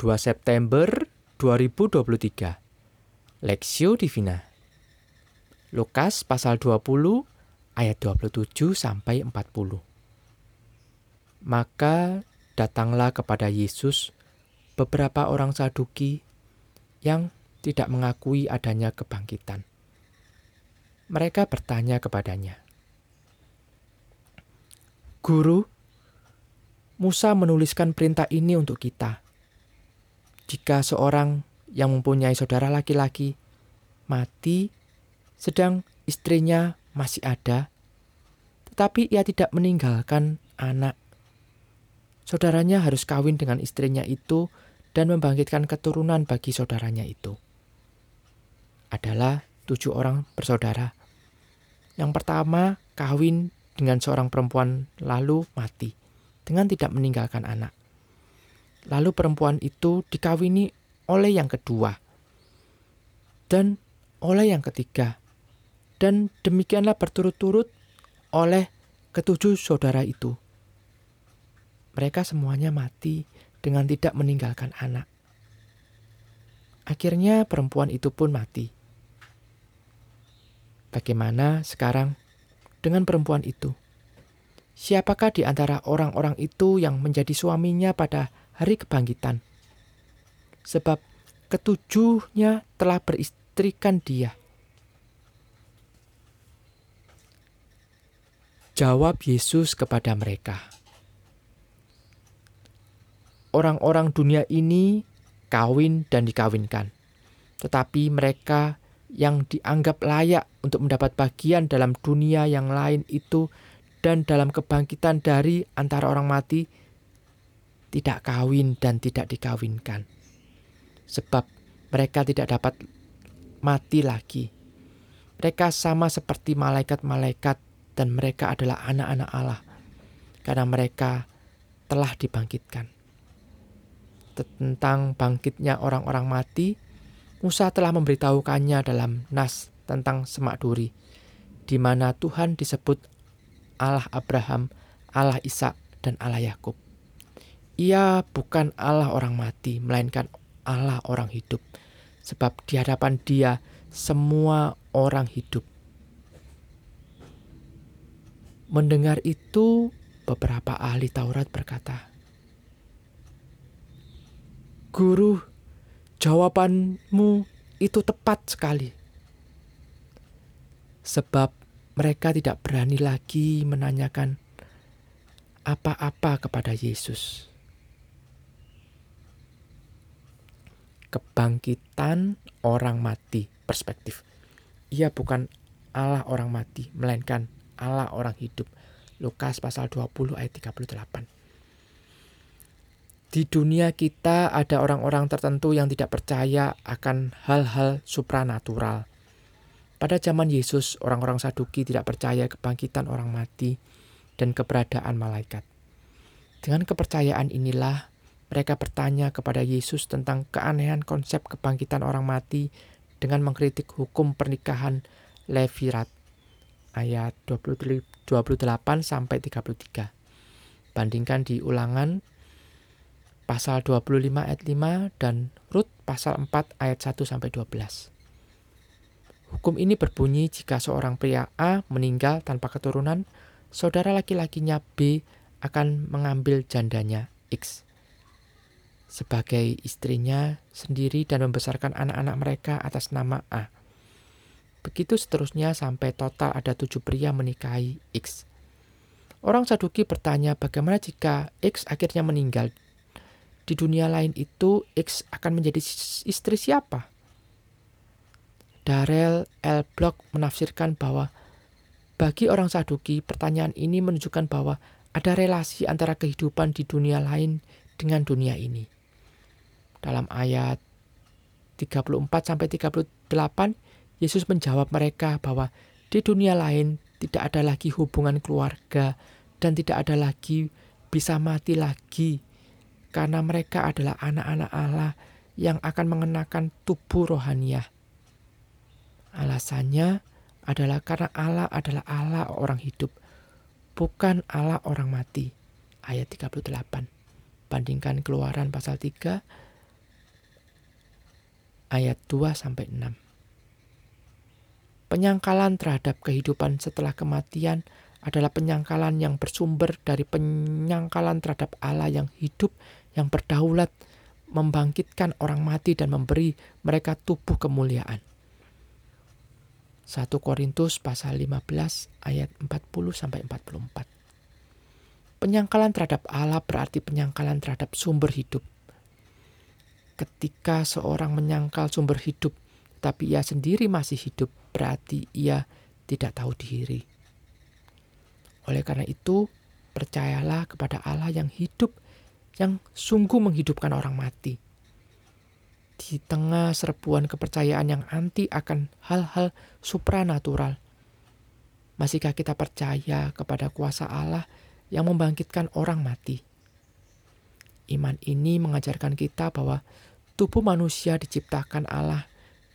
2 September 2023 Lexio Divina Lukas pasal 20 ayat 27 sampai 40 Maka datanglah kepada Yesus beberapa orang Saduki yang tidak mengakui adanya kebangkitan. Mereka bertanya kepadanya, "Guru, Musa menuliskan perintah ini untuk kita. Jika seorang yang mempunyai saudara laki-laki mati sedang istrinya masih ada, tetapi ia tidak meninggalkan anak, saudaranya harus kawin dengan istrinya itu dan membangkitkan keturunan bagi saudaranya itu. Adalah tujuh orang bersaudara. Yang pertama kawin dengan seorang perempuan lalu mati dengan tidak meninggalkan anak. Lalu perempuan itu dikawini oleh yang kedua dan oleh yang ketiga. Dan demikianlah berturut-turut oleh ketujuh saudara itu. Mereka semuanya mati dengan tidak meninggalkan anak. Akhirnya perempuan itu pun mati. Bagaimana sekarang dengan perempuan itu? Siapakah di antara orang-orang itu yang menjadi suaminya pada hari kebangkitan. Sebab ketujuhnya telah beristrikan dia. Jawab Yesus kepada mereka, "Orang-orang dunia ini kawin dan dikawinkan, tetapi mereka yang dianggap layak untuk mendapat bagian dalam dunia yang lain itu dan dalam kebangkitan dari antara orang mati tidak kawin dan tidak dikawinkan. Sebab mereka tidak dapat mati lagi. Mereka sama seperti malaikat-malaikat dan mereka adalah anak-anak Allah. Karena mereka telah dibangkitkan. Tentang bangkitnya orang-orang mati, Musa telah memberitahukannya dalam Nas tentang semak duri, di mana Tuhan disebut Allah Abraham, Allah Ishak, dan Allah Yakub. Ia bukan Allah orang mati, melainkan Allah orang hidup. Sebab di hadapan Dia semua orang hidup. Mendengar itu, beberapa ahli Taurat berkata, "Guru, jawabanmu itu tepat sekali." Sebab mereka tidak berani lagi menanyakan apa-apa kepada Yesus. Kebangkitan orang mati perspektif. Ia bukan Allah orang mati, melainkan Allah orang hidup. Lukas pasal 20 ayat 38. Di dunia kita ada orang-orang tertentu yang tidak percaya akan hal-hal supranatural. Pada zaman Yesus, orang-orang Saduki tidak percaya kebangkitan orang mati dan keberadaan malaikat. Dengan kepercayaan inilah mereka bertanya kepada Yesus tentang keanehan konsep kebangkitan orang mati dengan mengkritik hukum pernikahan Levirat ayat 28 sampai 33. Bandingkan di Ulangan pasal 25 ayat 5 dan Rut pasal 4 ayat 1 sampai 12. Hukum ini berbunyi jika seorang pria A meninggal tanpa keturunan, saudara laki-lakinya B akan mengambil jandanya X sebagai istrinya sendiri dan membesarkan anak-anak mereka atas nama A. Begitu seterusnya sampai total ada tujuh pria menikahi X. Orang Saduki bertanya bagaimana jika X akhirnya meninggal. Di dunia lain itu X akan menjadi istri siapa? Darrell L. Block menafsirkan bahwa bagi orang Saduki pertanyaan ini menunjukkan bahwa ada relasi antara kehidupan di dunia lain dengan dunia ini dalam ayat 34 sampai 38 Yesus menjawab mereka bahwa di dunia lain tidak ada lagi hubungan keluarga dan tidak ada lagi bisa mati lagi karena mereka adalah anak-anak Allah yang akan mengenakan tubuh rohaniah. Alasannya adalah karena Allah adalah Allah orang hidup, bukan Allah orang mati. Ayat 38. Bandingkan keluaran pasal 3 ayat 2 sampai 6. Penyangkalan terhadap kehidupan setelah kematian adalah penyangkalan yang bersumber dari penyangkalan terhadap Allah yang hidup, yang berdaulat, membangkitkan orang mati dan memberi mereka tubuh kemuliaan. 1 Korintus pasal 15 ayat 40 sampai 44. Penyangkalan terhadap Allah berarti penyangkalan terhadap sumber hidup. Ketika seorang menyangkal sumber hidup, tapi ia sendiri masih hidup, berarti ia tidak tahu diri. Oleh karena itu, percayalah kepada Allah yang hidup, yang sungguh menghidupkan orang mati di tengah serbuan kepercayaan yang anti akan hal-hal supranatural. Masihkah kita percaya kepada kuasa Allah yang membangkitkan orang mati? Iman ini mengajarkan kita bahwa tubuh manusia diciptakan Allah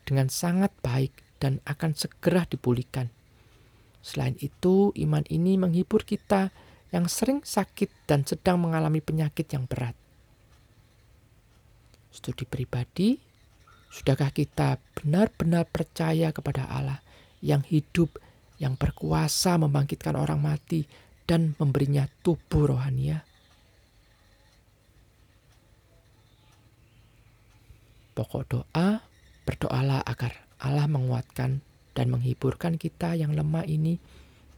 dengan sangat baik dan akan segera dipulihkan. Selain itu, iman ini menghibur kita yang sering sakit dan sedang mengalami penyakit yang berat studi pribadi, sudahkah kita benar-benar percaya kepada Allah yang hidup, yang berkuasa membangkitkan orang mati dan memberinya tubuh rohania? Pokok doa, berdoalah agar Allah menguatkan dan menghiburkan kita yang lemah ini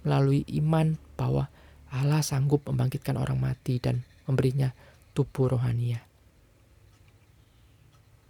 melalui iman bahwa Allah sanggup membangkitkan orang mati dan memberinya tubuh rohania.